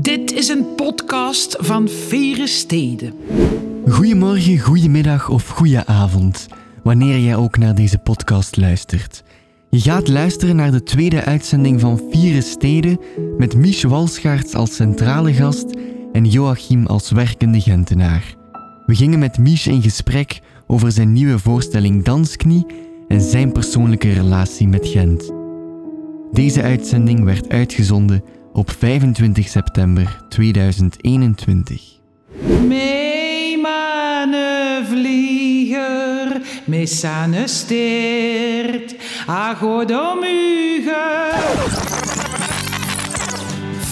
Dit is een podcast van Vere Steden. Goedemorgen, goedemiddag of goeie avond, wanneer jij ook naar deze podcast luistert. Je gaat luisteren naar de tweede uitzending van Vieren Steden met Mich Walschaerts als centrale gast en Joachim als werkende Gentenaar. We gingen met Mich in gesprek over zijn nieuwe voorstelling Dansknie en zijn persoonlijke relatie met Gent. Deze uitzending werd uitgezonden op 25 september 2021. Mee mane vlieger, mee sane steert, a godomuge.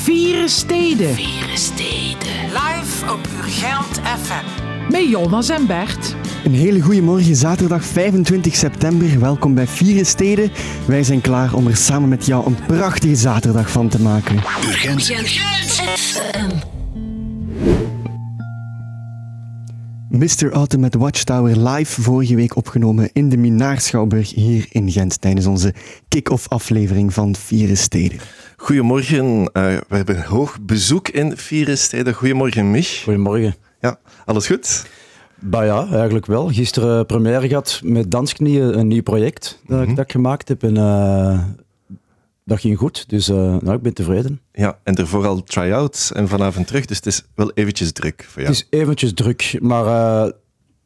Vieren Steden. Vieren Steden. Live op Urgent FM. Met Jonas en Bert. Een hele goede morgen, zaterdag 25 september. Welkom bij Vieren Steden. Wij zijn klaar om er samen met jou een prachtige zaterdag van te maken. Mr. Autumn met Watchtower live vorige week opgenomen in de Minaarschouwburg hier in Gent tijdens onze kick-off aflevering van Vieren Steden. Goedemorgen, eh, we hebben hoog bezoek in Vieren Steden. Goedemorgen, Mich. Goedemorgen. Ja, alles goed? Bah ja, eigenlijk wel. Gisteren première gehad met Dansknieën, een nieuw project dat, ik, dat ik gemaakt heb. En eh, dat ging goed, dus eh, nou, ik ben tevreden. Ja, en ervoor al try-outs en vanavond terug, dus het is wel eventjes druk voor jou. Het is eventjes druk, maar eh,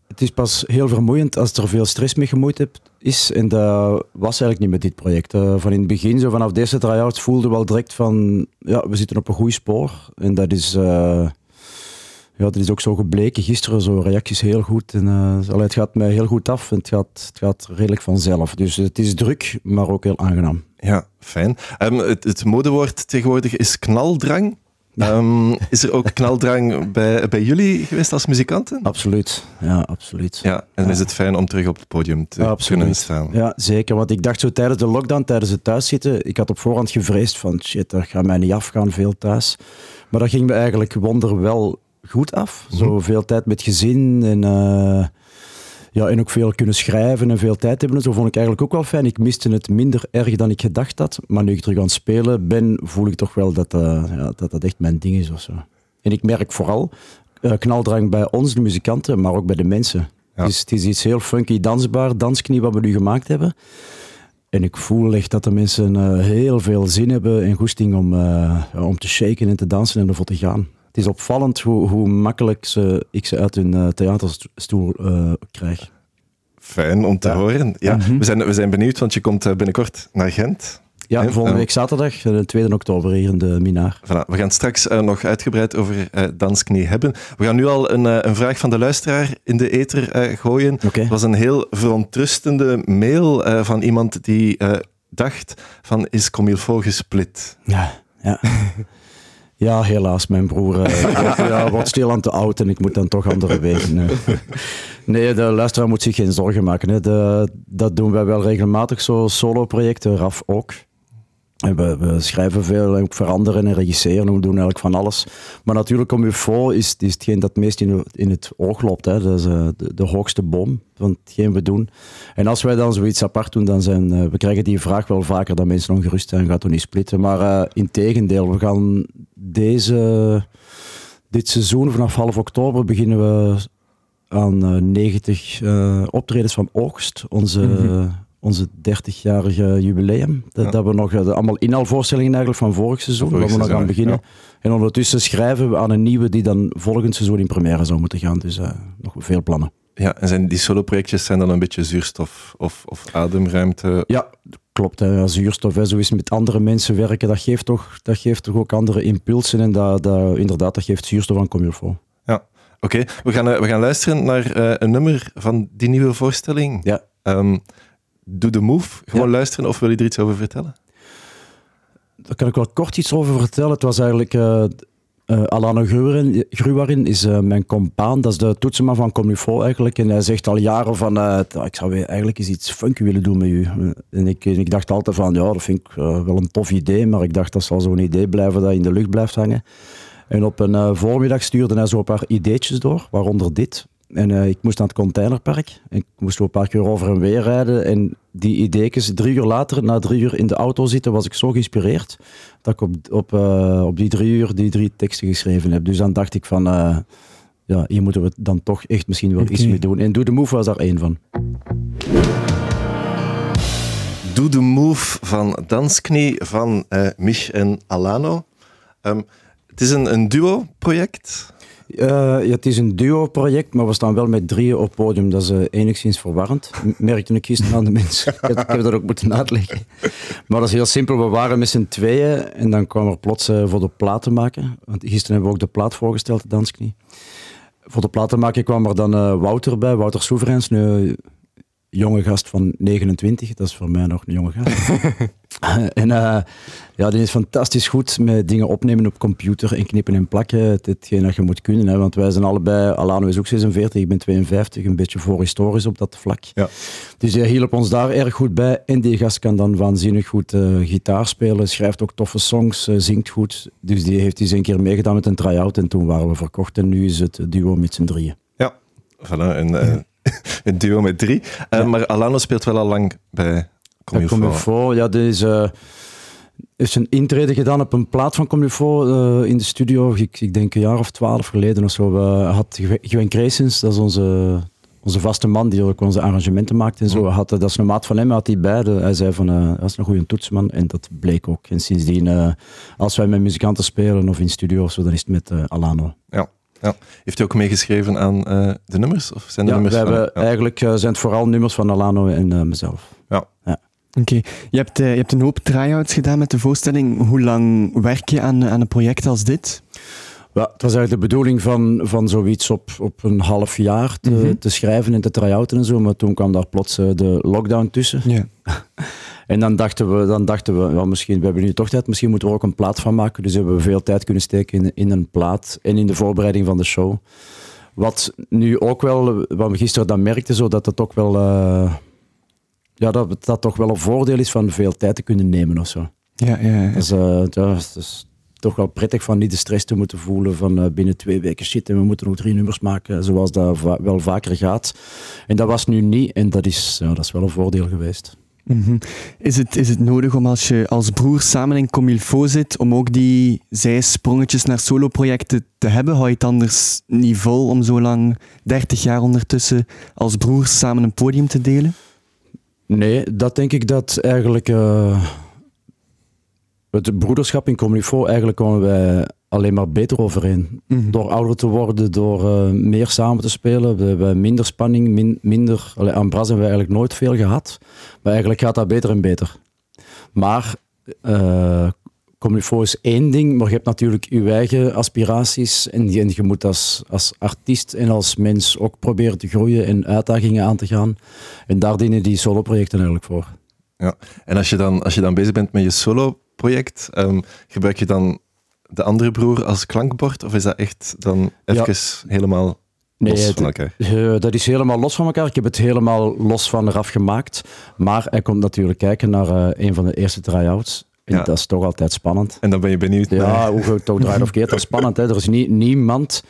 het is pas heel vermoeiend als er veel stress mee gemoeid hebt, is. En dat was eigenlijk niet met dit project. Van in het begin, zo vanaf deze try-outs, voelde wel direct van, ja, we zitten op een goed spoor. En dat is... ja, dat is ook zo gebleken. Gisteren zo reacties heel goed. En, allee, het gaat mij heel goed af en het gaat, het gaat redelijk vanzelf. Dus het is druk, maar ook heel aangenaam. Ja, fijn. Ehm, het, het modewoord tegenwoordig is knaldrang. Ehm, is er ook knaldrang bij, bij jullie geweest als muzikanten? Absoluut. Ja, absoluut. Ja, en dan is het fijn om terug op het podium te kunnen staan. Ja, zeker. Want ik dacht zo tijdens de lockdown, tijdens het thuiszitten, ik had op voorhand gevreesd van shit, dat gaat mij niet afgaan, veel thuis. Maar dat ging me eigenlijk wonder wel goed af. Zo veel tijd met gezin en, eh, ja, en ook veel kunnen schrijven en veel tijd hebben. Zo vond ik eigenlijk ook wel fijn. Ik miste het minder erg dan ik gedacht had. Maar nu ik terug aan het spelen ben, voel ik toch wel dat eh, ja, dat, dat echt mijn ding is of zo. En ik merk vooral eh, knaldrang bij ons, de muzikanten, maar ook bij de mensen. Ja. Het, is, het is iets heel funky, dansbaar, dansknie wat we nu gemaakt hebben. En ik voel echt dat de mensen heel veel zin hebben en goesting om, om te shaken en te dansen en ervoor te gaan. Het is opvallend hoe, hoe makkelijk ze, ik ze uit hun eh, theaterstoel eh, krijg. Fijn om te Ja. horen. Ja, we, zijn, we zijn benieuwd, want je komt eh, binnenkort naar Gent. Ja, volgende week zaterdag, de 2 oktober hier in de Minaar. Voilà, we gaan straks nog uitgebreid over Dansknie hebben. We gaan nu al een, een vraag van de luisteraar in de ether gooien. Het was een heel verontrustende mail van iemand die dacht van is Comilfo gesplit? Ja, ja. Ja, helaas, mijn broer wordt, ja, wordt stilaan te oud en ik moet dan toch andere wegen. Nee, de luisteraar moet zich geen zorgen maken. Hè. De, dat doen wij wel regelmatig, zo solo-projecten, RAF ook. We, we schrijven veel en veranderen en regisseren. We doen eigenlijk van alles. Maar natuurlijk, om UFO is, is hetgeen dat het meest in, in het oog loopt. Hè. Dat is eh, de, de hoogste boom van hetgeen we doen. En als wij dan zoiets apart doen, dan zijn eh, we krijgen die vraag wel vaker dat mensen ongerust zijn. Gaat er niet splitten. Maar eh in tegendeel, we gaan deze, dit seizoen, vanaf half oktober, beginnen we aan eh, 90 eh, optredens van Oogst. Onze, onze 30-jarige jubileum. Dat, Ja. dat we nog eh, de- allemaal inhaalvoorstellingen eigenlijk van vorig seizoen, waar we nog aan beginnen. En ondertussen schrijven we aan een nieuwe die dan volgend seizoen in première zou moeten gaan. Dus eh, nog veel plannen. Ja, en zijn die solo-projectjes zijn dan een beetje zuurstof of, of ademruimte? Ja, klopt. Hè. Ja, Zuurstof, hè. zo is met andere mensen werken, dat geeft toch, dat geeft toch ook andere impulsen. En dat, dat, inderdaad, dat geeft zuurstof aan Comilfo. Ja, oké. We, gaan, eh, we gaan luisteren naar een nummer van die nieuwe voorstelling. Ja. Ehm, doe de move. Gewoon Ja. luisteren of wil je er iets over vertellen? Daar kan ik wel kort iets over vertellen. Het was eigenlijk... eh eh Alana Gruwarin, Gruwarin is eh, mijn compaan. Dat is de toetsenman van Comufo eigenlijk. En hij zegt al jaren van... ik zou eigenlijk eens iets funky willen doen met u. En ik, en ik dacht altijd van... Ja, dat vind ik wel een tof idee. Maar ik dacht, dat zal zo'n idee blijven dat in de lucht blijft hangen. En op een voormiddag stuurde hij zo een paar ideetjes door. Waaronder dit. En ik moest naar het containerpark. Ik moest een paar keer over en weer rijden. En die ideekjes, drie uur later, na drie uur in de auto zitten, was ik zo geïnspireerd dat ik op, op, op die drie uur die drie teksten geschreven heb. Dus dan dacht ik van, ja, hier moeten we dan toch echt misschien wel iets mee doen. En Do The Move was daar één van. Do The Move van Dansknie van uh, Mich en Alano. Um, het is een, een duo-project. Uh, ja, het is een duo-project, maar we staan wel met drieën op podium. Dat is uh, enigszins verwarrend. Merkte ik gisteren aan de mensen. ik, heb, dat ook moeten uitleggen. Maar dat is heel simpel. We waren met z'n tweeën en dan kwam er plots uh, voor de plaat te maken. Want gisteren hebben we ook de plaat voorgesteld, de Dansknie. Voor de plaat te maken kwam er dan Wouter bij, Wouter Soevereins. Nu, jonge gast van 29. Dat is voor mij nog een jonge gast. en uh, ja, die is fantastisch goed met dingen opnemen op computer en knippen en plakken. Hetgeen dat je moet kunnen. Hè, want wij zijn allebei, Alano is ook 46, ik ben 52, een beetje voorhistorisch op dat vlak. Ja. Dus hij hielp ons daar erg goed bij. En die gast kan dan waanzinnig goed uh, gitaar spelen, schrijft ook toffe songs, uh, zingt goed. Dus die heeft eens een keer meegedaan met een try-out en toen waren we verkocht. En nu is het duo met z'n drieën. Ja, voilà. En, een duo met drie. Uh, maar Alano speelt wel al lang bij Comufo. Ja, deze uh, is een intrede gedaan op een plaat van Comufo uh, in de studio. Ik, ik, denk een jaar of twaalf geleden of zo. We had Gwen Creesens, dat is onze, onze vaste man die ook onze arrangementen maakt en zo. Had, dat is een maat van hem, had hij bij. Hij zei van, uh, dat is een goede toetsman. En dat bleek ook. En sindsdien, als wij met muzikanten spelen of in studio of zo, dan is het met Alano. Ja. Ja. Heeft hij ook meegeschreven aan uh, de nummers? Of zijn de ja, nummers we hebben eigenlijk uh, zijn het vooral nummers van Alano en uh, mezelf. Ja. ja. Oké, okay. je, hebt, je hebt een hoop try-outs gedaan met de voorstelling. Hoe lang werk je aan, aan een project als dit? Ja, het was eigenlijk de bedoeling van, van zoiets op, op een half jaar te, mm -hmm. te schrijven en te try-outen en zo. Maar toen kwam daar plots de lockdown tussen. Ja. En dan dachten we, dan dachten we ja, misschien, we hebben nu toch tijd, misschien moeten we er ook een plaat van maken. Dus hebben we veel tijd kunnen steken in, in een plaat en in de voorbereiding van de show. Wat nu ook wel, wat we gisteren dan merkten, zo dat het ook wel, uh, ja, dat, dat toch wel een voordeel is van veel tijd te kunnen nemen of zo. Ja, ja, ja. Dus, uh, ja, het is toch wel prettig van niet de stress te moeten voelen van uh, binnen twee weken shit en we moeten nog drie nummers maken, zoals dat va wel vaker gaat. En dat was nu niet en dat is, ja, dat is wel een voordeel geweest. -hmm. is, het, is het nodig om als je als broer samen in Comilfo zit, om ook die zijsprongetjes naar soloprojecten te hebben? Hou je het anders niet vol om zo lang, 30 jaar ondertussen, als broers samen een podium te delen? Nee, dat denk ik dat eigenlijk... Uh, het broederschap in Comilfo, eigenlijk komen wij alleen maar beter overeen. Mm -hmm. Door ouder te worden, door uh, meer samen te spelen. We hebben minder spanning, min, minder... Allee, aan Bras hebben we eigenlijk nooit veel gehad. Maar eigenlijk gaat dat beter en beter. Maar uh, is één ding, maar je hebt natuurlijk je eigen aspiraties. En, en je moet als, als artiest en als mens ook proberen te groeien en uitdagingen aan te gaan. En daar dienen die solo-projecten eigenlijk voor. Ja, en als je dan, als je dan bezig bent met je solo-project, um, gebruik je dan de andere broer als klankbord? Of is dat echt dan even ja. helemaal los van elkaar? Uh, dat is helemaal los van elkaar. Ik heb het helemaal los van eraf gemaakt. Maar hij komt natuurlijk kijken naar uh, een van de eerste try-outs. Ja. dat is toch altijd spannend. En dan ben je benieuwd. Ja, hoe het toch draait of keert. Dat is spannend. Hè? Er is nie, niemand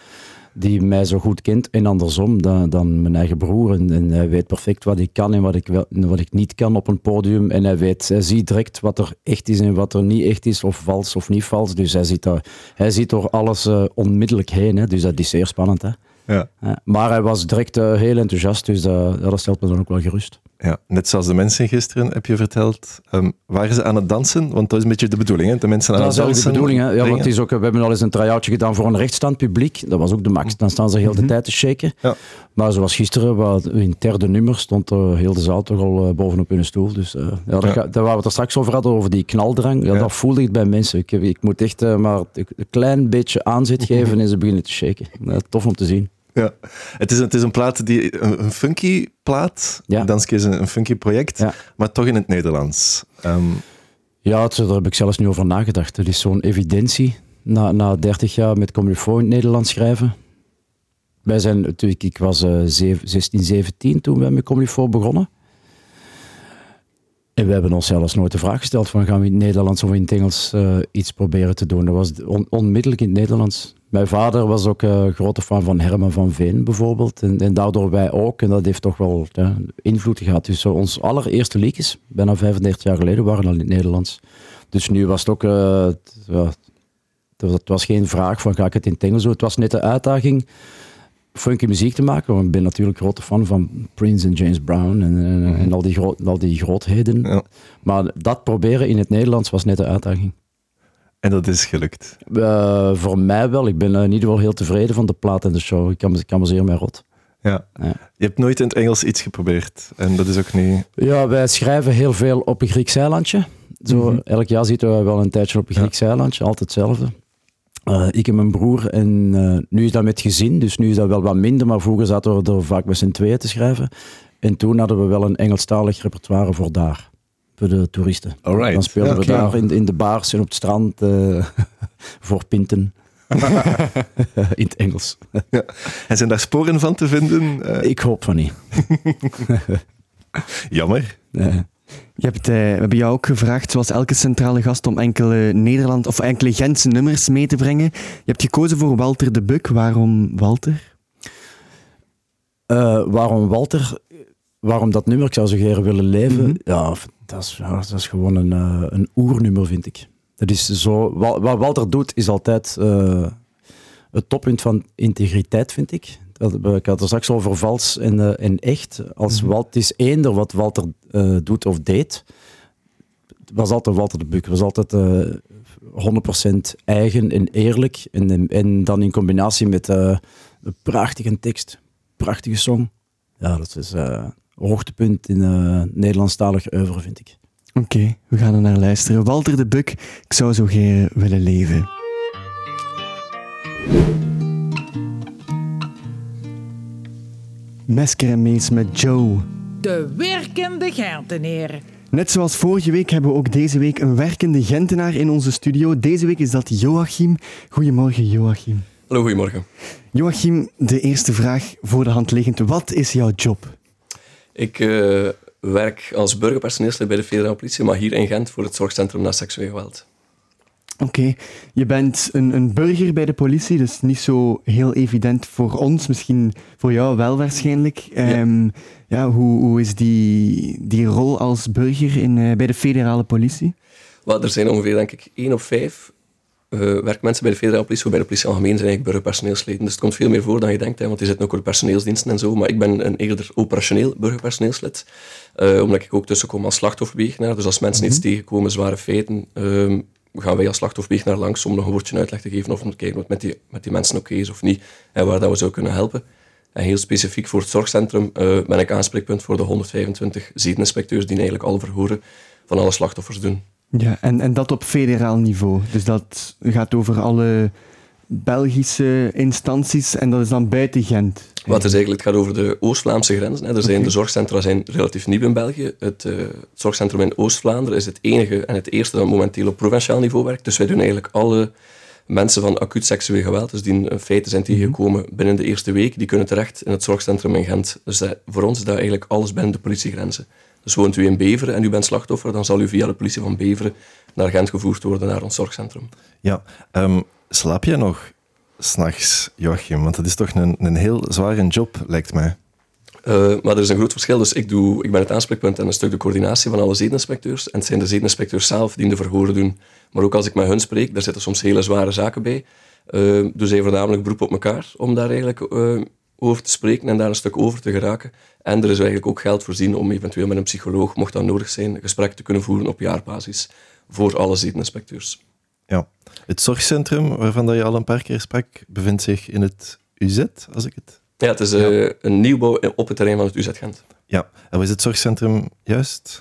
die mij zo goed kent en andersom dan, dan mijn eigen broer. En, en, hij weet perfect wat ik kan en wat ik, wel, wat ik niet kan op een podium. En hij, weet, hij ziet direct wat er echt is en wat er niet echt is, of vals of niet vals. Dus hij ziet, daar, hij ziet door alles uh, onmiddellijk heen. Hè. Dus dat is zeer spannend. Hè. Ja. maar hij was direct uh, heel enthousiast, dus uh, dat stelt me dan ook wel gerust. Ja, net zoals de mensen gisteren, heb je verteld. Um, waren ze aan het dansen? Want dat is een beetje de bedoeling, hè? De mensen aan dat het dansen. Dat is de bedoeling, hè? Ja, want het is ook, we hebben al eens een try-outje gedaan voor een rechtstaand publiek. Dat was ook de max. Dan staan ze heel de mm -hmm. tijd te shaken. Ja. Maar zoals gisteren, wat, in derde nummer, stond uh, heel de zaal toch al uh, bovenop hun stoel. Dus uh, ja, daar waar we het er straks over hadden, over die knaldrang. Ja, ja. Dat voelde ik bij mensen. Ik, ik moet echt maar een klein beetje aanzet geven en ze beginnen te shaken. tof om te zien. Ja, het is, het is een plaat die een, funky plaat. Ja. Danske is een, een funky project, ja. maar toch in het Nederlands. Um, ja, het, daar heb ik zelfs niet over nagedacht. Het is zo'n evidentie na, na 30 jaar met Comilfo in het Nederlands schrijven. Wij zijn natuurlijk, ik was uh, 16, 17 toen wij met Comilfo begonnen. En we hebben ons zelfs nooit de vraag gesteld van gaan we in het Nederlands of in het Engels uh, iets proberen te doen. Dat was on onmiddellijk in het Nederlands. Mijn vader was ook uh, grote fan van Herman van Veen bijvoorbeeld. En, en daardoor wij ook. En dat heeft toch wel invloed gehad. Dus ons allereerste liedjes, bijna 35 jaar geleden, waren al in het Nederlands. Dus nu was het ook... Uh, het was geen vraag van ga ik het in het Engels doen. Het was net de uitdaging funky muziek te maken. Want ik ben natuurlijk grote fan van Prince en James Brown en, en, mhm. al, die groot, al die grootheden. Ja. Maar dat proberen in het Nederlands was net de uitdaging. En dat is gelukt? Uh, voor mij wel. Ik ben in ieder geval heel tevreden van de plaat en de show. Ik kan, ik kan me zeer mee rot. Ja. ja. Je hebt nooit in het Engels iets geprobeerd. En dat is ook niet... Ja, wij schrijven heel veel op een Grieks eilandje. Zo, mhm. Elk jaar zitten we wel een tijdje op een Grieks eilandje. Altijd hetzelfde. Uh, ik en mijn broer. En uh, nu is dat met gezin, dus nu is dat wel wat minder. Maar vroeger zaten we er vaak met z'n tweeën te schrijven. En toen hadden we wel een Engelstalig repertoire voor daar. Voor de toeristen. Alright. Dan speelden we daar in, in, de bars en op het strand uh, voor pinten. in het Engels. ja. En zijn daar sporen van te vinden? Ik hoop van niet. Jammer. Je hebt, uh, we hebben jou ook gevraagd, zoals elke centrale gast, om enkele Nederland of enkele Gentse nummers mee te brengen. Je hebt gekozen voor Walter de Buk. Waarom Walter? Uh, waarom Walter? Waarom dat nummer? Ik zou zo graag willen leven. Mhm. Ja, dat is, dat is gewoon een, uh, een oernummer, vind ik. Dat is zo, wat Walter doet, is altijd het toppunt van integriteit, vind ik. Ik had het straks over vals en, en echt. Als mhm. Walt, is eender wat Walter uh, doet of deed, was altijd Walter de Buk. was altijd uh, eh, 100% eigen en eerlijk. En, en dan in combinatie met een prachtige tekst, prachtige song. Ja, dat is een hoogtepunt in Nederlandstalig oeuvre, vind ik. Oké, we gaan er naar luisteren. Walter de Buk, ik zou zo graag willen leven. Mesker en Mees met Joe de werkende Gentenaar. Net zoals vorige week hebben we ook deze week een werkende Gentenaar in onze studio. Deze week is dat Joachim. Goedemorgen, Joachim. Hallo, goedemorgen. Joachim, de eerste vraag voor de hand liggend. Wat is jouw job? Ik uh, werk als burgerpersoneelslid bij de federale politie, maar hier in Gent voor het Zorgcentrum na seksueel geweld. Oké, je bent een, een burger bij de politie, dus niet zo heel evident voor ons, misschien voor jou wel waarschijnlijk. Ja. Ehm, ja, hoe, hoe is die, die rol als burger in, uh, bij de federale politie? Wel, er zijn ongeveer, denk ik, één of vijf uh, werkmensen bij de federale politie, of bij de politie algemeen zijn eigenlijk burgerpersoneelsleden. Dus het komt veel meer voor dan je denkt, hè, want die zitten ook op personeelsdiensten en zo. Maar ik ben een eerder operationeel burgerpersoneelslid, uh, omdat ik ook tussenkom als slachtofferbegenaar. Dus als mensen mm -hmm. iets tegenkomen, zware feiten, um, gaan wij als slachtofferbegenaar langs om nog een woordje uitleg te geven of om te kijken wat met die, met die mensen oké is of niet en waar dat we zou kunnen helpen. En heel specifiek voor het zorgcentrum uh, ben ik aanspreekpunt voor de 125 zedeninspecteurs die eigenlijk alle verhoren van alle slachtoffers doen. Ja, en, en dat op federaal niveau. Dus dat gaat over alle Belgische instanties en dat is dan buiten Gent. Wat is eigenlijk, het gaat over de Oost-Vlaamse grenzen. Er zijn, De zorgcentra zijn relatief nieuw in België. Het, uh, het zorgcentrum in Oost-Vlaanderen is het enige en het eerste dat momenteel op provinciaal niveau werkt. Dus wij doen eigenlijk alle mensen van acuut seksueel geweld, dus die in feite zijn tegengekomen binnen de eerste week, die kunnen terecht in het zorgcentrum in Gent. Dus dat, voor ons is dat eigenlijk alles binnen de politiegrenzen. Dus woont u in Beveren en u bent slachtoffer, dan zal u via de politie van Beveren naar Gent gevoerd worden, naar ons zorgcentrum. Ja, um, slaap jij nog s'nachts, Joachim? Want dat is toch een, een heel zware job, lijkt mij. Uh, maar er is een groot verschil. Dus ik, doe, ik ben het aanspreekpunt en een stuk de coördinatie van alle zedeninspecteurs. En het zijn de zedeninspecteurs zelf die de verhoren doen. Maar ook als ik met hun spreek, daar zitten soms hele zware zaken bij. Uh, dus zij voornamelijk beroep op elkaar om daar eigenlijk uh, over te spreken en daar een stuk over te geraken. En er is eigenlijk ook geld voorzien om eventueel met een psycholoog, mocht dat nodig zijn, gesprek te kunnen voeren op jaarbasis voor alle zedeninspecteurs. Het zorgcentrum, waarvan dat je al een paar keer sprak, bevindt zich in het UZ, als ik het... Ja, het is uh, een nieuwbouw op het terrein van het UZ Gent. Ja, en wat is het zorgcentrum juist?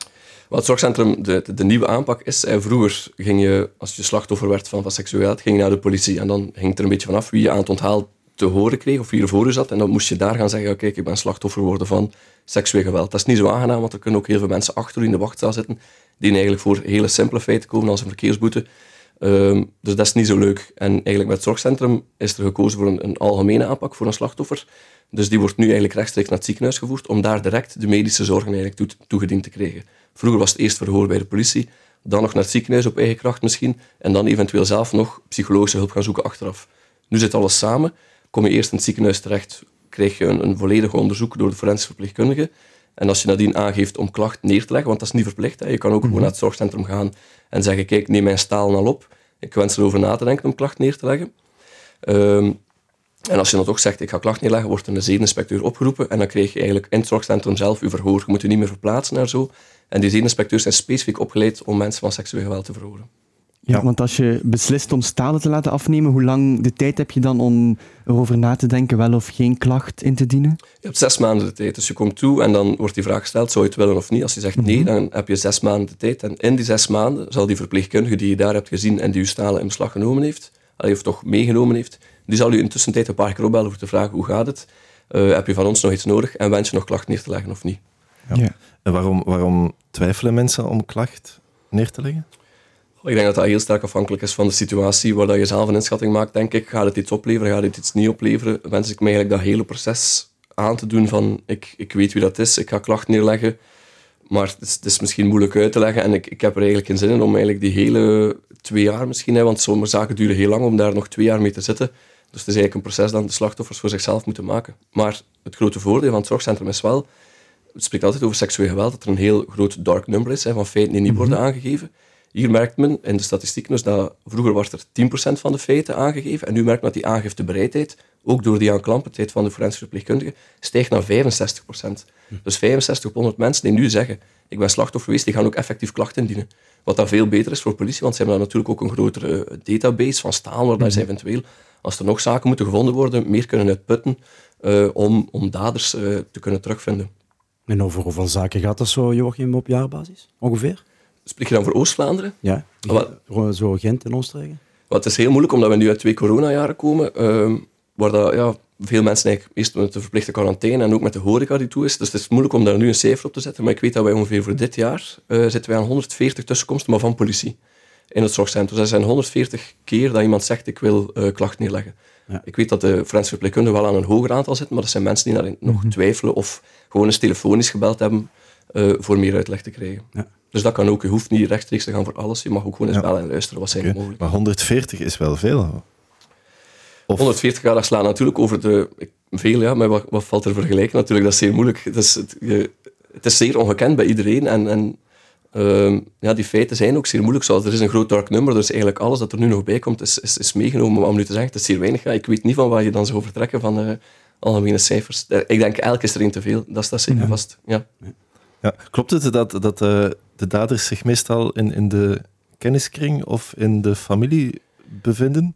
Wat het zorgcentrum, de, de, nieuwe aanpak is, eh, vroeger ging je, als je slachtoffer werd van, van seksualiteit, ging je naar de politie en dan ging het er een beetje vanaf wie je aan het onthaal te horen kreeg of wie er voor je zat. En dan moest je daar gaan zeggen, kijk, ik ben slachtoffer geworden van seksueel geweld. Dat is niet zo aangenaam, want er kunnen ook heel veel mensen achter u in de wachtzaal zitten die eigenlijk voor hele simpele feiten komen als een verkeersboete Ehm, dus dat is niet zo leuk. En eigenlijk met het zorgcentrum is er gekozen voor een, een, algemene aanpak voor een slachtoffer. Dus die wordt nu eigenlijk rechtstreeks naar het ziekenhuis gevoerd om daar direct de medische zorgen eigenlijk toegediend te krijgen. Vroeger was het eerst verhoor bij de politie, dan nog naar het ziekenhuis op eigen kracht misschien, en dan eventueel zelf nog psychologische hulp gaan zoeken achteraf. Nu zit alles samen, kom je eerst in het ziekenhuis terecht, krijg je een, een volledig onderzoek door de forensische verpleegkundige, en als je nadien aangeeft om klacht neer te leggen, want dat is niet verplicht, hè. je kan ook gewoon mhm. naar het zorgcentrum gaan en zeggen, kijk, neem mijn staal al op, ik wens erover na te denken om klacht neer te leggen. Ehm, en als je dan toch zegt, ik ga klacht neerleggen, wordt er een zedeninspecteur opgeroepen en dan krijg je eigenlijk in het zorgcentrum zelf je verhoor. Je moet je niet meer verplaatsen naar zo. En die zedeninspecteurs zijn specifiek opgeleid om mensen van seksueel geweld te verhoren. Ja, want als je beslist om stalen te laten afnemen, hoe lang de tijd heb je dan om erover na te denken wel of geen klacht in te dienen? Je hebt zes maanden de tijd. Dus je komt toe en dan wordt die vraag gesteld, zou je het willen of niet? Als je zegt nee, mhm. dan heb je zes maanden de tijd. En in die zes maanden zal die verpleegkundige die je daar hebt gezien en die je stalen in beslag genomen heeft, of toch meegenomen heeft, die zal u intussen tijd een paar keer opbellen om te vragen hoe gaat het? Uh, heb je van ons nog iets nodig en wens je nog klacht neer te leggen of niet? Ja. En waarom, waarom twijfelen mensen om klacht neer te leggen? Ik denk dat dat heel sterk afhankelijk is van de situatie waar dat je zelf een inschatting maakt. Denk ik, gaat het iets opleveren, gaat het iets niet opleveren? Wens ik me eigenlijk dat hele proces aan te doen van ik, ik weet wie dat is, ik ga klacht neerleggen. Maar het is, het is, misschien moeilijk uit te leggen en ik, ik heb er eigenlijk geen zin in om eigenlijk die hele twee jaar misschien, hè, want sommige zaken duren heel lang om daar nog twee jaar mee te zitten. Dus het is eigenlijk een proces dat de slachtoffers voor zichzelf moeten maken. Maar het grote voordeel van het zorgcentrum is wel, het spreekt altijd over seksueel geweld, dat er een heel groot dark number is hè, van feiten die niet worden mhm. aangegeven. Hier merkt men in de statistieken dus dat vroeger was er 10% van de feiten aangegeven en nu merkt men dat die aangiftebereidheid, ook door die aanklampendheid van de forensische verpleegkundige, stijgt naar 65%. Hm. Dus 65 op 100 mensen die nu zeggen, ik ben slachtoffer geweest, die gaan ook effectief klachten indienen. Wat dan veel beter is voor politie, want ze hebben dan natuurlijk ook een grotere database van staal, waar hm. ze eventueel, als er nog zaken moeten gevonden worden, meer kunnen uitputten uh, om, om daders uh, te kunnen terugvinden. En over hoeveel zaken gaat dat zo, Joachim, op jaarbasis? Ongeveer? Spreek je dan voor Oost-Vlaanderen? Ja, wat, zo Gent en omstreken. Wat is heel moeilijk, omdat we nu uit twee coronajaren komen, uh, waar dat, ja, veel mensen eigenlijk eerst met de verplichte quarantaine en ook met de horeca die toe is. Dus het is moeilijk om daar nu een cijfer op te zetten. Maar ik weet dat wij ongeveer voor dit jaar uh, zitten wij aan 140 tussenkomsten, maar van politie in het zorgcentrum. Dus er zijn 140 keer dat iemand zegt, ik wil uh, klacht neerleggen. Ja. Ik weet dat de forensische verpleegkundigen wel aan een hoger aantal zitten, maar dat zijn mensen die daarin nog mhm. twijfelen of gewoon eens telefonisch gebeld hebben uh, voor meer uitleg te krijgen. Ja. Dus dat kan ook. Je hoeft niet rechtstreeks te gaan voor alles. Je mag ook gewoon eens bellen en luisteren. Wat zijn okay. mogelijk? Maar 140 is wel veel. Of... 140 jaar slaan natuurlijk over de... Veel, ja, maar wat, wat valt er vergelijken? Natuurlijk, dat is zeer moeilijk. Het is, het, je, het is zeer ongekend bij iedereen. En, en uh, ja, die feiten zijn ook zeer moeilijk. Zoals er is een groot dark number, dus eigenlijk alles dat er nu nog bij komt is, is, is meegenomen. Maar om nu te zeggen, het is zeer weinig. Ja, ik weet niet van waar je dan zou vertrekken van uh, algemene cijfers. Ik denk, elk is er één te veel. Dat is dat zeker vast. Ja. Ja. Klopt het dat, dat uh, de daders zich meestal in, in de kenniskring of in de familie bevinden?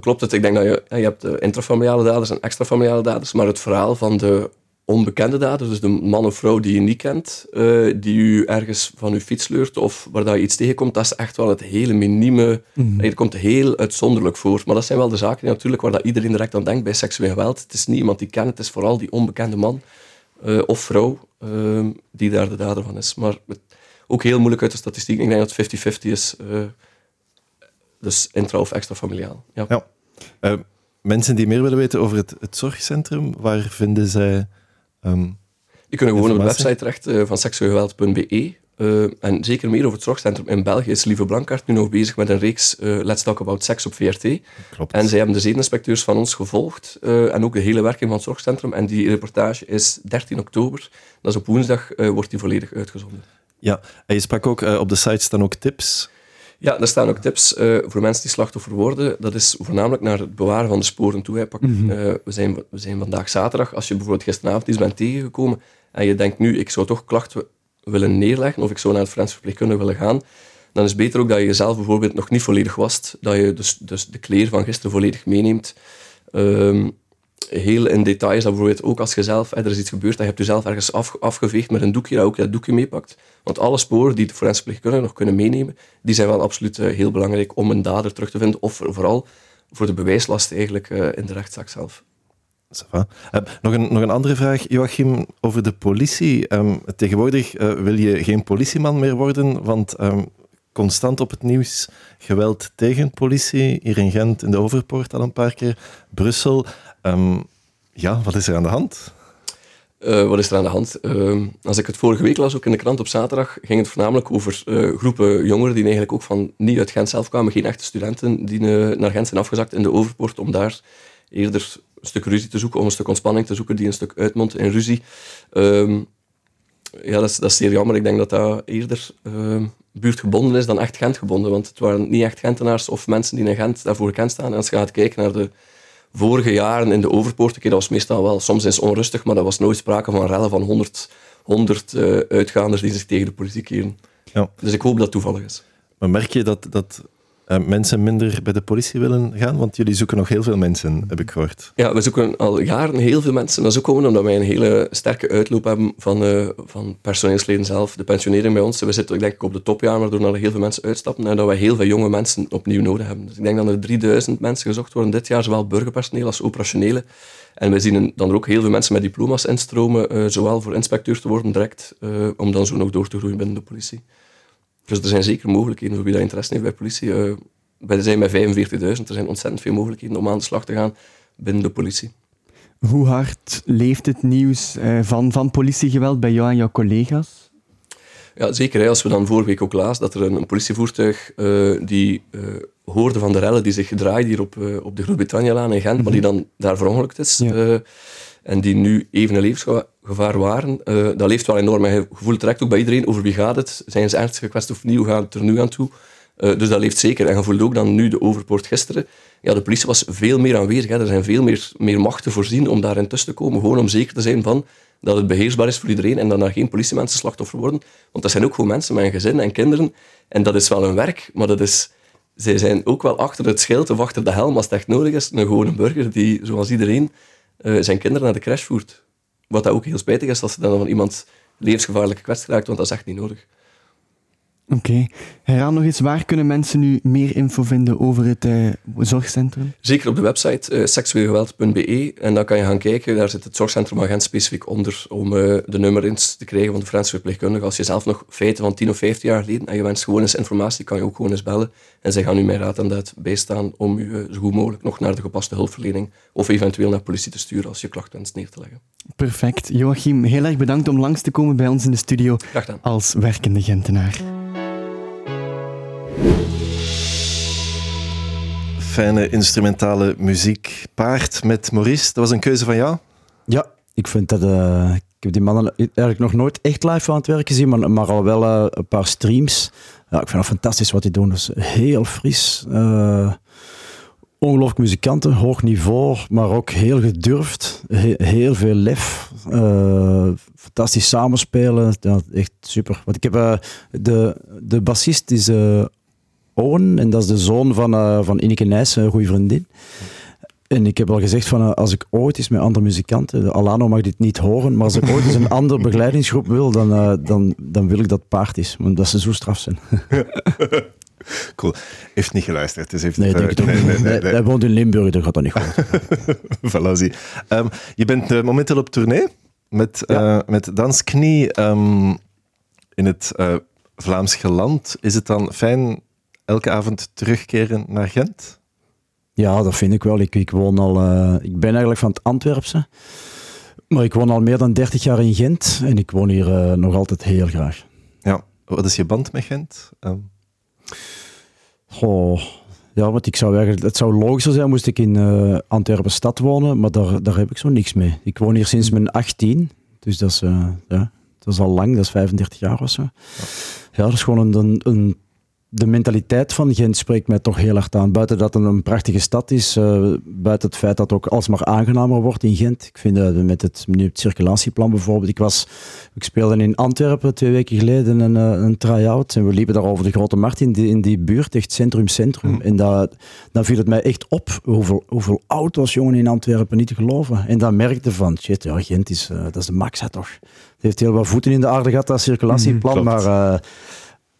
klopt het. Ik denk dat je, je hebt de intrafamiliale daders en extrafamiliale daders, maar het verhaal van de onbekende daders, dus de man of vrouw die je niet kent, uh, die u ergens van uw fiets sleurt of waar dat je iets tegenkomt, dat is echt wel het hele minieme. Mm. Het komt heel uitzonderlijk voor. Maar dat zijn wel de zaken die, natuurlijk waar dat iedereen direct aan denkt bij seksueel geweld. Het is niet iemand die kent, het is vooral die onbekende man uh, of vrouw uh, die daar de dader van is. Maar ook heel moeilijk uit de statistiek. Ik denk dat 50-50 is. Uh, dus intra- of extra-familiaal. Ja. ja. Uh, mensen die meer willen weten over het, het zorgcentrum, waar vinden zij... Um, die kunnen gewoon op de website terecht van seksueelgeweld.be. Uh, en zeker meer over het zorgcentrum in België is Lieve Blankart nu nog bezig met een reeks uh, Let's Talk About Sex op VRT. Klopt. En zij hebben de zedeninspecteurs van ons gevolgd uh, en ook de hele werking van het zorgcentrum. En die reportage is 13 oktober. Dat is op woensdag, wordt die volledig uitgezonden. Ja, en je sprak ook, op de site staan ook tips. Ja, er staan ook tips voor mensen die slachtoffer worden. Dat is voornamelijk naar het bewaren van de sporen toe. Pak, mm -hmm. we, zijn, we zijn vandaag zaterdag. Als je bijvoorbeeld gisteravond iets bent tegengekomen en je denkt nu, ik zou toch klachten willen neerleggen, of ik zou naar het Frans verpleegkundige willen gaan, dan is het beter ook dat je jezelf bijvoorbeeld nog niet volledig wast. Dat je dus, dus de kleer van gisteren volledig meeneemt. Um, heel in details, bijvoorbeeld ook als je zelf, er is iets gebeurd, dat je hebt jezelf ergens af, afgeveegd met een doekje, dat ook dat doekje meepakt. Want alle sporen die de forensische verpleegkundige nog kunnen meenemen, die zijn wel absoluut uh, heel belangrijk om een dader terug te vinden, of vooral voor de bewijslast eigenlijk uh, in de rechtszaak zelf. Uh, nog, een, nog een andere vraag, Joachim, over de politie. Um, tegenwoordig uh, wil je geen politieman meer worden, want um, constant op het nieuws geweld tegen politie. Hier in Gent, in de Overpoort al een paar keer. Brussel. Ehm, ja, wat is er aan de hand? Uh, wat is er aan de hand? Als ik het vorige week las, ook in de krant op zaterdag, ging het voornamelijk over uh, groepen jongeren die eigenlijk ook van niet uit Gent zelf kwamen, geen echte studenten, die naar Gent zijn afgezakt in de Overpoort om daar eerder stuk ruzie te zoeken, om een stuk ontspanning te zoeken die een stuk uitmondt in ruzie. Um, ja, dat is, dat is zeer jammer. Ik denk dat dat eerder uh, buurtgebonden is dan echt Gent-gebonden. Want het waren niet echt Gentenaars of mensen die in Gent daarvoor gekend staan. En als je gaat kijken naar de vorige jaren in de Overpoort, dat was meestal wel soms eens onrustig, maar dat was nooit sprake van rellen van 100, 100 uh, uitgaanders die zich tegen de politiek keren. Ja. Dus ik hoop dat het toevallig is. Maar merk je dat, dat mensen minder bij de politie willen gaan? Want jullie zoeken nog heel veel mensen, heb ik gehoord. Ja, we zoeken al jaren heel veel mensen. Dat is ook omdat wij een hele sterke uitloop hebben van, uh, van personeelsleden zelf. De pensionering bij ons, we zitten denk ik op de topjaar, waardoor er heel veel mensen uitstappen en dat wij heel veel jonge mensen opnieuw nodig hebben. Dus ik denk dat er 3000 mensen gezocht worden dit jaar, zowel burgerpersoneel als operationele. En we zien dan ook heel veel mensen met diploma's instromen, uh, zowel voor inspecteur te worden direct, om dan zo nog door te groeien binnen de politie. Dus er zijn zeker mogelijkheden voor wie dat interesse heeft bij politie. Uh, wij zijn bij 45.000, er zijn ontzettend veel mogelijkheden om aan de slag te gaan binnen de politie. Hoe hard leeft het nieuws uh, van, van politiegeweld bij jou en jouw collega's? Ja, zeker. Hè. Als we dan vorige week ook lazen dat er een, politievoertuig uh, die hoorde van de rellen die zich gedraaid hier op, op de Groot-Brittannia-laan in Gent, mm maar die dan daar verongelukt is. Ja en die nu even een levensgevaar waren, uh, dat leeft wel enorm. En je voelt direct ook bij iedereen over wie gaat het. Zijn ze ernstige kwestie of niet? Hoe gaat het er nu aan toe? Uh, dus dat leeft zeker. En je voelt ook dan nu de overpoort gisteren. Ja, de politie was veel meer aanwezig. Hè. Er zijn veel meer, meer machten voorzien om daarin tussen te komen. Gewoon om zeker te zijn van dat het beheersbaar is voor iedereen en dat er geen politiemensen slachtoffer worden. Want dat zijn ook gewoon mensen met een gezin en kinderen. En dat is wel hun werk, maar dat is, zij zijn ook wel achter het schild of achter de helm als het echt nodig is. Een gewone burger die, zoals iedereen, uh, zijn kinderen naar de crash voert. Wat dat ook heel spijtig is als ze dan van iemand levensgevaarlijk kwets raakt, want dat is echt niet nodig. Oké. Okay. Nog eens, waar kunnen mensen nu meer info vinden over het uh, zorgcentrum? Zeker op de website uh, seksueelgeweld.be. En dan kan je gaan kijken, daar zit het zorgcentrum agent specifiek onder, om uh, de nummer eens te krijgen van de forensische verpleegkundige. Als je zelf nog feiten van 10 of 15 jaar geleden en je wenst gewoon eens informatie, kan je ook gewoon eens bellen. En zij gaan u met raad en daad bijstaan om u zo goed mogelijk nog naar de gepaste hulpverlening of eventueel naar politie te sturen als je klacht wenst neer te leggen. Perfect. Joachim, heel erg bedankt om langs te komen bij ons in de studio als werkende Gentenaar. Fijne instrumentale muziek. Paard met Maurice, dat was een keuze van jou? Ja, ik vind dat... Uh, ik heb die mannen eigenlijk nog nooit echt live aan het werk gezien, maar, maar al wel uh, een paar streams. Ja, ik vind het fantastisch wat die doen. Is heel fris. Uh, ongelooflijk muzikanten, hoog niveau, maar ook heel gedurfd. He heel veel lef. fantastisch samenspelen. Echt super. Want ik heb de, de bassist is Owen, en dat is de zoon van, uh, van Ineke Nijs, een goede vriendin. En ik heb al gezegd van uh, als ik ooit eens met andere muzikanten, Alano mag dit niet horen, maar als ik ooit eens een andere begeleidingsgroep wil, dan, uh, dan, dan wil ik dat paard is, omdat ze zo straf zijn. cool. Heeft niet geluisterd. Dus heeft nee, denk ik nee, nee, nee, Hij woont in Limburg, dat gaat dat niet goed. voilà, zie. Um, je bent uh, momenteel op tournee met, ja. met Dansknie um, in het Vlaams geland. Is het dan fijn elke avond terugkeren naar Gent? Ja, dat vind ik wel. Ik, ik woon al, uh, ik ben eigenlijk van het Antwerpse. Maar ik woon al meer dan 30 jaar in Gent en ik woon hier uh, nog altijd heel graag. Ja, wat is je band met Gent? Um. Oh, ja, want ik zou eigenlijk, het zou logischer zijn moest ik in uh, Antwerpen stad wonen, maar daar, daar heb ik zo niks mee. Ik woon hier sinds mijn 18, dus dat is, uh, ja, dat is al lang, dat is 35 jaar of zo. Ja, ja dat is gewoon een, een de mentaliteit van Gent spreekt mij toch heel hard aan. Buiten dat het een prachtige stad is, uh, buiten het feit dat het ook alsmaar aangenamer wordt in Gent. Ik vind dat met het, het circulatieplan bijvoorbeeld. Ik, was, ik speelde in Antwerpen twee weken geleden een, eh, een try-out en we liepen daar over de Grote Markt in die, in die buurt, echt centrum-centrum. Mm. En dat, dan viel het mij echt op hoeveel, hoeveel auto's jongen in Antwerpen niet te geloven. En dan merkte van, shit, ja, Gent is, dat is de max hè, toch. Het heeft heel wat voeten in de aarde gehad, dat circulatieplan, mm, maar...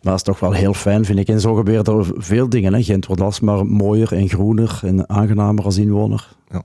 Maar dat is toch wel heel fijn, vind ik. En zo gebeuren er veel dingen. Hè. Gent wordt alsmaar mooier en groener en aangenamer als inwoner. Ja.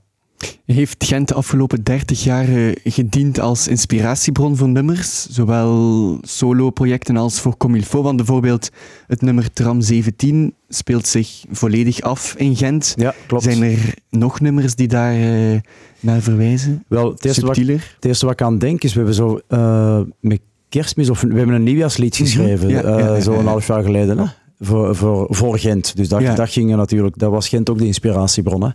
Heeft Gent de afgelopen 30 jaar eh, gediend als inspiratiebron voor nummers, zowel solo-projecten als voor Comilfo? Want bijvoorbeeld het nummer Tram 17 speelt zich volledig af in Gent. Ja, klopt. Zijn er nog nummers die daar uh, naar verwijzen? Wel, het eerste, wat, het eerste, wat, ik aan denk is, we hebben zo uh, met kerstmis, of we hebben een nieuwjaarslied mhm. geschreven, mm -hmm. ja, ja, zo een half jaar geleden. Hè? Voor, voor, voor Gent. Dus dat, dat ging natuurlijk, dat was Gent ook de inspiratiebron. Hè?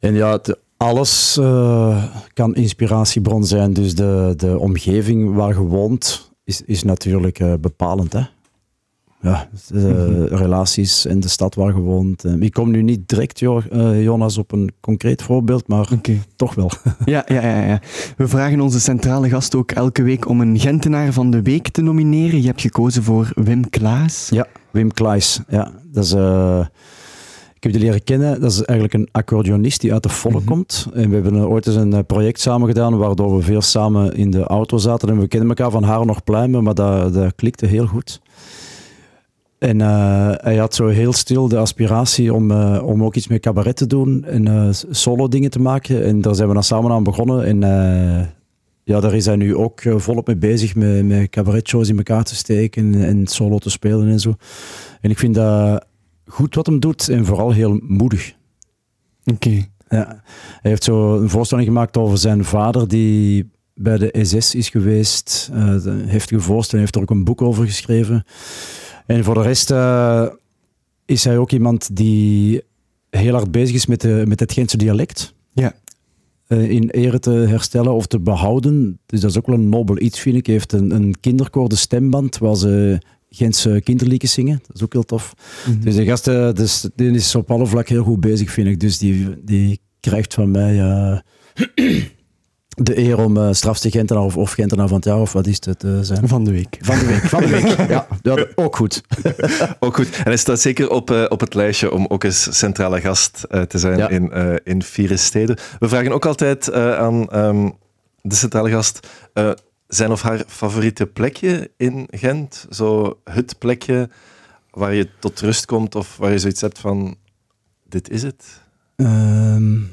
En ja, het, alles uh, kan inspiratiebron zijn. Dus de, de omgeving waar je woont is, is natuurlijk uh, bepalend. Hè? Ja, de mm-hmm. relaties in de stad waar je woont. Uh, ik kom nu niet direct, Jonas, op een concreet voorbeeld, maar okay. toch wel. ja, ja, ja, ja, we vragen onze centrale gast ook elke week om een Gentenaar van de week te nomineren. Je hebt gekozen voor Wim Klaas. Ja, Wim Klaas. Ja, dat is ik heb die leren kennen. Dat is eigenlijk een accordeonist die uit de Volle mhm. komt. En we hebben ooit eens een eh, project samen gedaan waardoor we veel samen in de auto zaten. En we kennen elkaar van haar nog pluimen, maar dat, dat klikte heel goed. En uh, hij had zo heel stil de aspiratie om, uh, om ook iets met cabaret te doen en uh, solo dingen te maken. En daar zijn we dan samen aan begonnen. En ja, daar is hij nu ook volop mee bezig met, met cabaretshows in elkaar te steken en, en solo te spelen en zo. En ik vind dat goed wat hem doet en vooral heel moedig. Oké. Ja. Hij heeft zo een voorstelling gemaakt over zijn vader die bij de SS is geweest. Uh, heftige voorstelling, heeft er ook een boek over geschreven. En voor de rest uh, is hij ook iemand die heel hard bezig is met, de, met het Gentse dialect. Ja. Uh, in ere te herstellen of te behouden. Dus dat is ook wel een nobel iets, vind ik. Hij heeft een, een kinderkoor, de stemband, waar ze Gentse kinderliedjes zingen. Dat is ook heel tof. Mhm. Dus de gasten, dus, die is op alle vlakken heel goed bezig, vind ik. Dus die, die krijgt van mij uh, de eer om uh, strafste Gentenaar of, of Gentenaar van het jaar, of wat is het uh, zijn? Van de week. Van de week, van de week. ja, dat, ook goed. ook goed. En hij staat zeker op, uh, op het lijstje om ook eens centrale gast te zijn ja. in, in vier steden. We vragen ook altijd aan um, de centrale gast zijn of haar favoriete plekje in Gent? Zo het plekje waar je tot rust komt of waar je zoiets hebt van: dit is het? Um,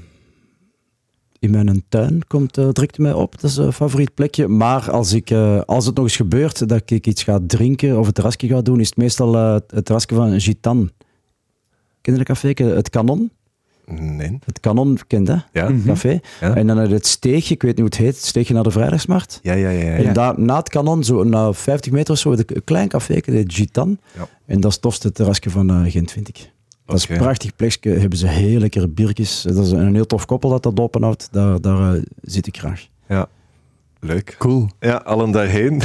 in mijn tuin komt uh, direct mij op. Dat is een favoriet plekje. Maar als, ik, uh, als het nog eens gebeurt dat ik iets ga drinken of het terrasje ga doen, is het meestal uh, het terrasje van Gitan. Ken je dat café? Het Kanon? Nee. Het Kanon kent, hè? Ja. Mhm. Café. Ja. En dan het steegje, ik weet niet hoe het heet, het steegje naar de Vrijdagsmarkt. Ja, ja, ja. ja. En daar, na het Kanon, zo na 50 meter of zo, een klein café, de Gitan. Ja. En dat is het tofste terrasje van uh, Gent, vind ik. Dat is een prachtig plekje, hebben ze heel lekkere biertjes. Dat is een heel tof koppel dat dat openhoudt. Daar, daar uh, zit ik graag. Ja. Leuk. Cool. Ja, allen daarheen.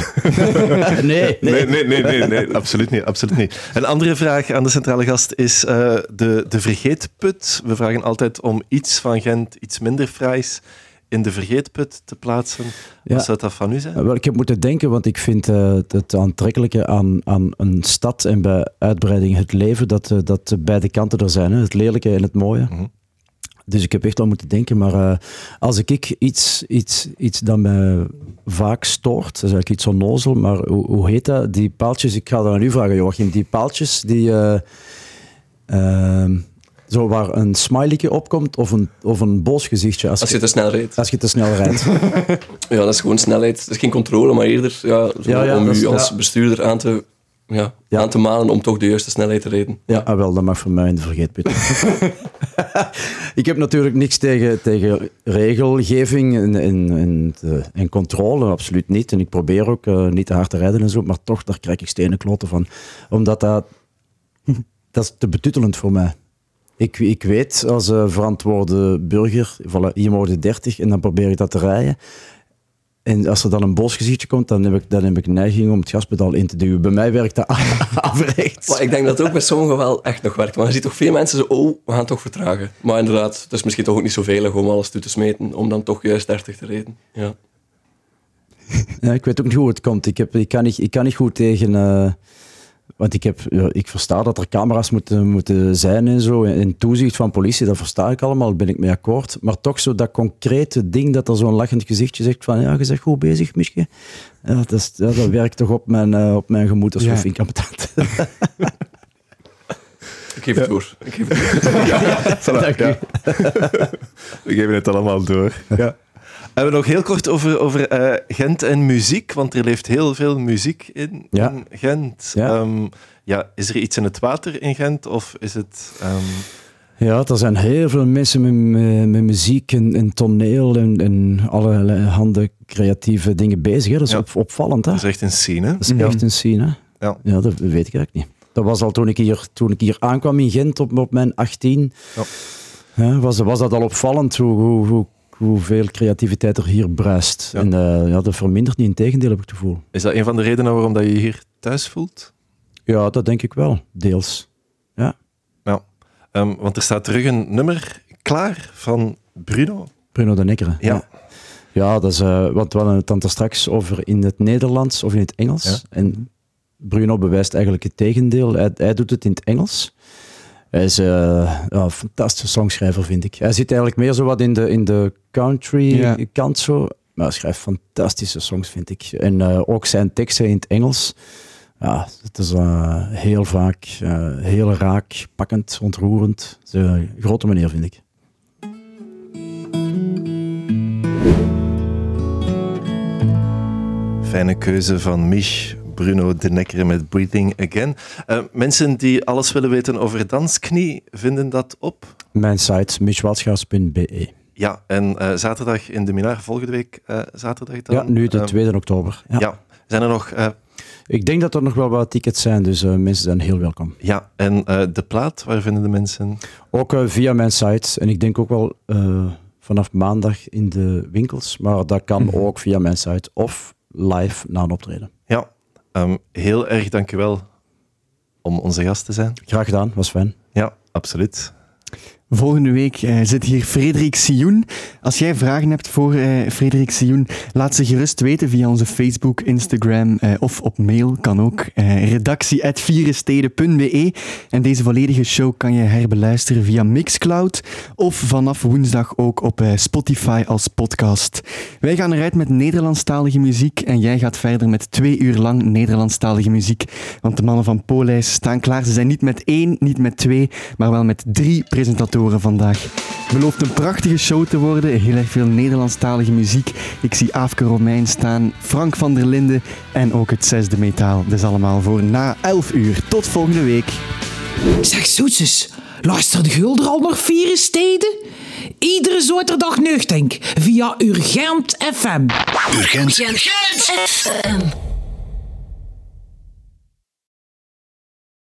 nee, nee. Nee, nee, nee, nee, absoluut niet, absoluut niet. Een andere vraag aan de centrale gast is uh, de, de vergeetput. We vragen altijd om iets van Gent, iets minder fraais, in de vergeetput te plaatsen. Ja. Wat zou dat van u zijn? Wel, ik heb moeten denken, want ik vind uh, het aantrekkelijke aan, aan een stad en bij uitbreiding het leven, dat, uh, dat beide kanten er zijn. Hè? Het lelijke en het mooie. Mm -hmm. Dus ik heb echt wel moeten denken. Maar uh, als ik iets, iets, iets dat me vaak stoort, dat is eigenlijk iets onnozel, maar hoe, hoe heet dat? Die paaltjes, ik ga dat aan u vragen, Joachim. Die paaltjes die. Uh, uh, zo waar een smileyke opkomt of een, of een boos gezichtje. Als, als je, je te snel rijdt. Als je te snel rijdt. ja, dat is gewoon snelheid. Dat is geen controle, maar eerder ja, ja, ja, om u als bestuurder aan te ja, aan te malen om toch de juiste snelheid te rijden. Ja, ah, wel, dat mag voor mij in de vergeetput. ik heb natuurlijk niks tegen, tegen regelgeving en, en, en, en, controle, absoluut niet. En ik probeer ook uh, niet te hard te rijden en zo, maar toch, daar krijg ik stenen kloten van. Omdat dat, dat is te betuttelend voor mij. Ik, ik weet als uh, verantwoorde burger, voilà, hier mogen 30 en dan probeer ik dat te rijden. En als er dan een bosgezichtje komt, dan heb, ik, dan heb ik neiging om het gaspedaal in te duwen. Bij mij werkt dat averechts. Maar ik denk dat het ook bij sommigen wel echt nog werkt. Maar je ziet toch veel mensen zo, oh, we gaan toch vertragen. Maar inderdaad, het is misschien toch ook niet zo veilig om alles toe te smeten, om dan toch juist 30 te reden. Ja. ja ik weet ook niet hoe het komt. Ik, heb, ik, kan, niet, ik kan niet goed tegen... Uh, want ik, heb, ik versta dat er camera's moeten, moeten zijn en zo. En toezicht van politie, dat versta ik allemaal, daar ben ik mee akkoord. Maar toch zo dat concrete ding dat er zo'n lachend gezichtje zegt van ja, je bent goed bezig, Mischke. Ja, dat, is, ja, dat werkt toch op mijn, uh, op mijn gemoed als ja. vind ik Ik geef het door. Ik geef het door. ja, voilà, ja. We geven het allemaal door. Ja. En we nog heel kort over, over uh, Gent en muziek, want er leeft heel veel muziek in, Ja. in Gent. Ja. Ehm, ja, is er iets in het water in Gent of is het... ehm, Ja, er zijn heel veel mensen met, met, met muziek en, en toneel en, en allerlei handen creatieve dingen bezig. Hè. Dat is Ja. op- opvallend. Hè? dat is echt een scene, hè? Dat is echt een scene. Hè? Ja. ja, dat weet ik eigenlijk niet. Dat was al toen ik hier, toen ik hier aankwam in Gent op, op mijn 18. Ja. Ja, was, was dat al opvallend hoe, hoe, hoe, hoeveel creativiteit er hier bruist. Ja. En eh, ja, dat vermindert niet, in tegendeel heb ik het gevoel. Is dat een van de redenen waarom dat je hier thuis voelt? Ja, dat denk ik wel, deels. Ja. Ja. Ehm, want er staat terug een nummer klaar van Bruno. Bruno de Nekkeren. Ja. Ja, dat is, eh, want we hadden het dan straks over in het Nederlands of in het Engels. En Bruno bewijst eigenlijk het tegendeel. Hij, hij doet het in het Engels. Hij is eh, ja, een fantastische songschrijver, vind ik. Hij zit eigenlijk meer zo wat in de, in de country Ja. kant zo. Maar hij schrijft fantastische songs, vind ik. En eh, ook zijn teksten in het Engels. Ja, het is eh, heel vaak eh, heel raak, pakkend, ontroerend. Het is een grote meneer, vind ik. Fijne keuze van Mich, Bruno de Nekker met Breathing Again. Eh, mensen die alles willen weten over dansknie, vinden dat op. Mijn site, michwalschaus.be. Ja, en eh, zaterdag in de Minaar, volgende week eh, zaterdag dan. Ja, nu de Ehm, 2 oktober. Ja. ja. Zijn er nog... Ik denk dat er nog wel wat tickets zijn, dus mensen zijn heel welkom. ja, en de plaat, waar vinden de mensen... Ook via mijn site en ik denk ook wel vanaf maandag in de winkels, maar dat kan ook via mijn site of live na een optreden. Ja, ehm, heel erg dankjewel om onze gast te zijn. Graag gedaan, was fijn. Ja, absoluut. Volgende week eh, zit hier Frederik Sioen. Als jij vragen hebt voor eh, Frederik Sioen, laat ze gerust weten via onze Facebook, Instagram eh, of op mail. Kan ook. Redactie.vierensteden.be En deze volledige show kan je herbeluisteren via Mixcloud of vanaf woensdag ook op Spotify als podcast. Wij gaan eruit met Nederlandstalige muziek en jij gaat verder met twee uur lang Nederlandstalige muziek. Want de mannen van Polijs staan klaar. Ze zijn niet met één, niet met twee, maar wel met drie presentatoren vandaag. Belooft een prachtige show te worden. Heel erg veel Nederlandstalige muziek. Ik zie Aafke Romein staan, Frank van der Linden en ook het zesde metaal. Dat is allemaal voor na 11 uur. Tot volgende week. Zeg zoetjes, luistert Gulder al nog vier steden? Iedere zaterdag nuchtink via Urgent FM. Urgent. FM.